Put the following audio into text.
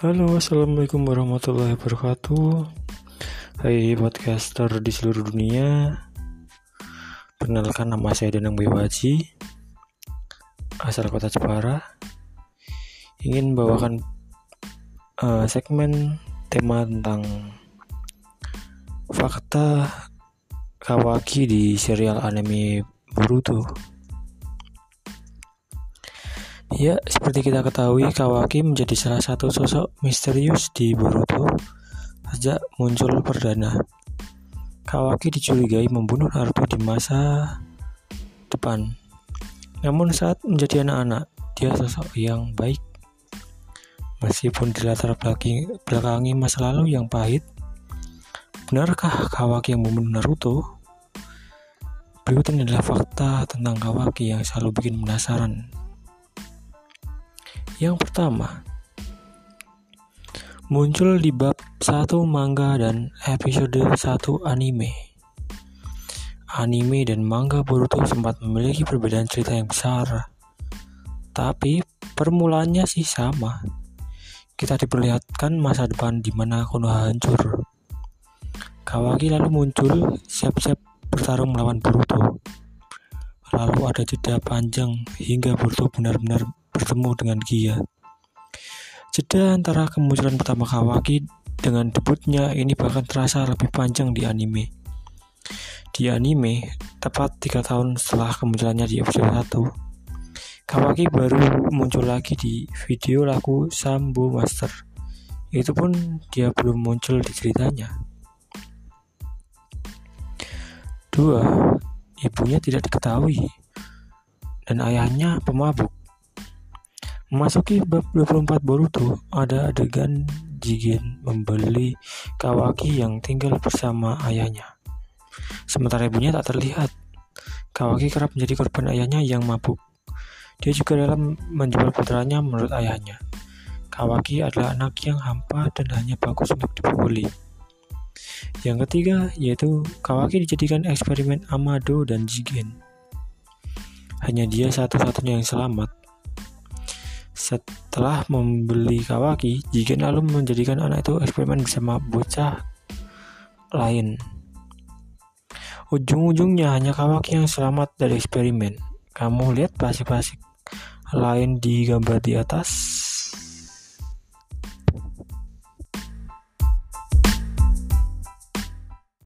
Halo, assalamualaikum warahmatullahi wabarakatuh. Hai podcaster di seluruh dunia. Perkenalkan nama saya Danang Bewaji, asal kota Jepara. Ingin bawakan uh, segmen tema tentang fakta Kawaki di serial anime Boruto. Ya, seperti kita ketahui, Kawaki menjadi salah satu sosok misterius di Boruto sejak muncul perdana. Kawaki dicurigai membunuh Naruto di masa depan. Namun saat menjadi anak-anak, dia sosok yang baik. Meskipun di latar belakangi masa lalu yang pahit, benarkah Kawaki yang membunuh Naruto? Berikut ini adalah fakta tentang Kawaki yang selalu bikin penasaran yang pertama, muncul di bab 1 manga dan episode 1 anime. Anime dan manga Boruto sempat memiliki perbedaan cerita yang besar. Tapi permulaannya sih sama. Kita diperlihatkan masa depan di mana Konoha hancur. Kawaki lalu muncul siap-siap bertarung melawan Boruto. Lalu ada jeda panjang hingga Boruto benar-benar bertemu dengan Gia. Jeda antara kemunculan pertama Kawaki dengan debutnya ini bahkan terasa lebih panjang di anime. Di anime, tepat tiga tahun setelah kemunculannya di episode 1, Kawaki baru muncul lagi di video lagu Sambo Master. Itu pun dia belum muncul di ceritanya. Dua, ibunya tidak diketahui dan ayahnya pemabuk. Memasuki bab 24 Boruto, ada adegan Jigen membeli Kawaki yang tinggal bersama ayahnya. Sementara ibunya tak terlihat. Kawaki kerap menjadi korban ayahnya yang mabuk. Dia juga dalam menjual putranya menurut ayahnya. Kawaki adalah anak yang hampa dan hanya bagus untuk dipukuli. Yang ketiga yaitu Kawaki dijadikan eksperimen Amado dan Jigen. Hanya dia satu-satunya yang selamat setelah membeli Kawaki, Jigen lalu menjadikan anak itu eksperimen bersama bocah lain. Ujung-ujungnya hanya Kawaki yang selamat dari eksperimen. Kamu lihat plastik-plastik lain di gambar di atas.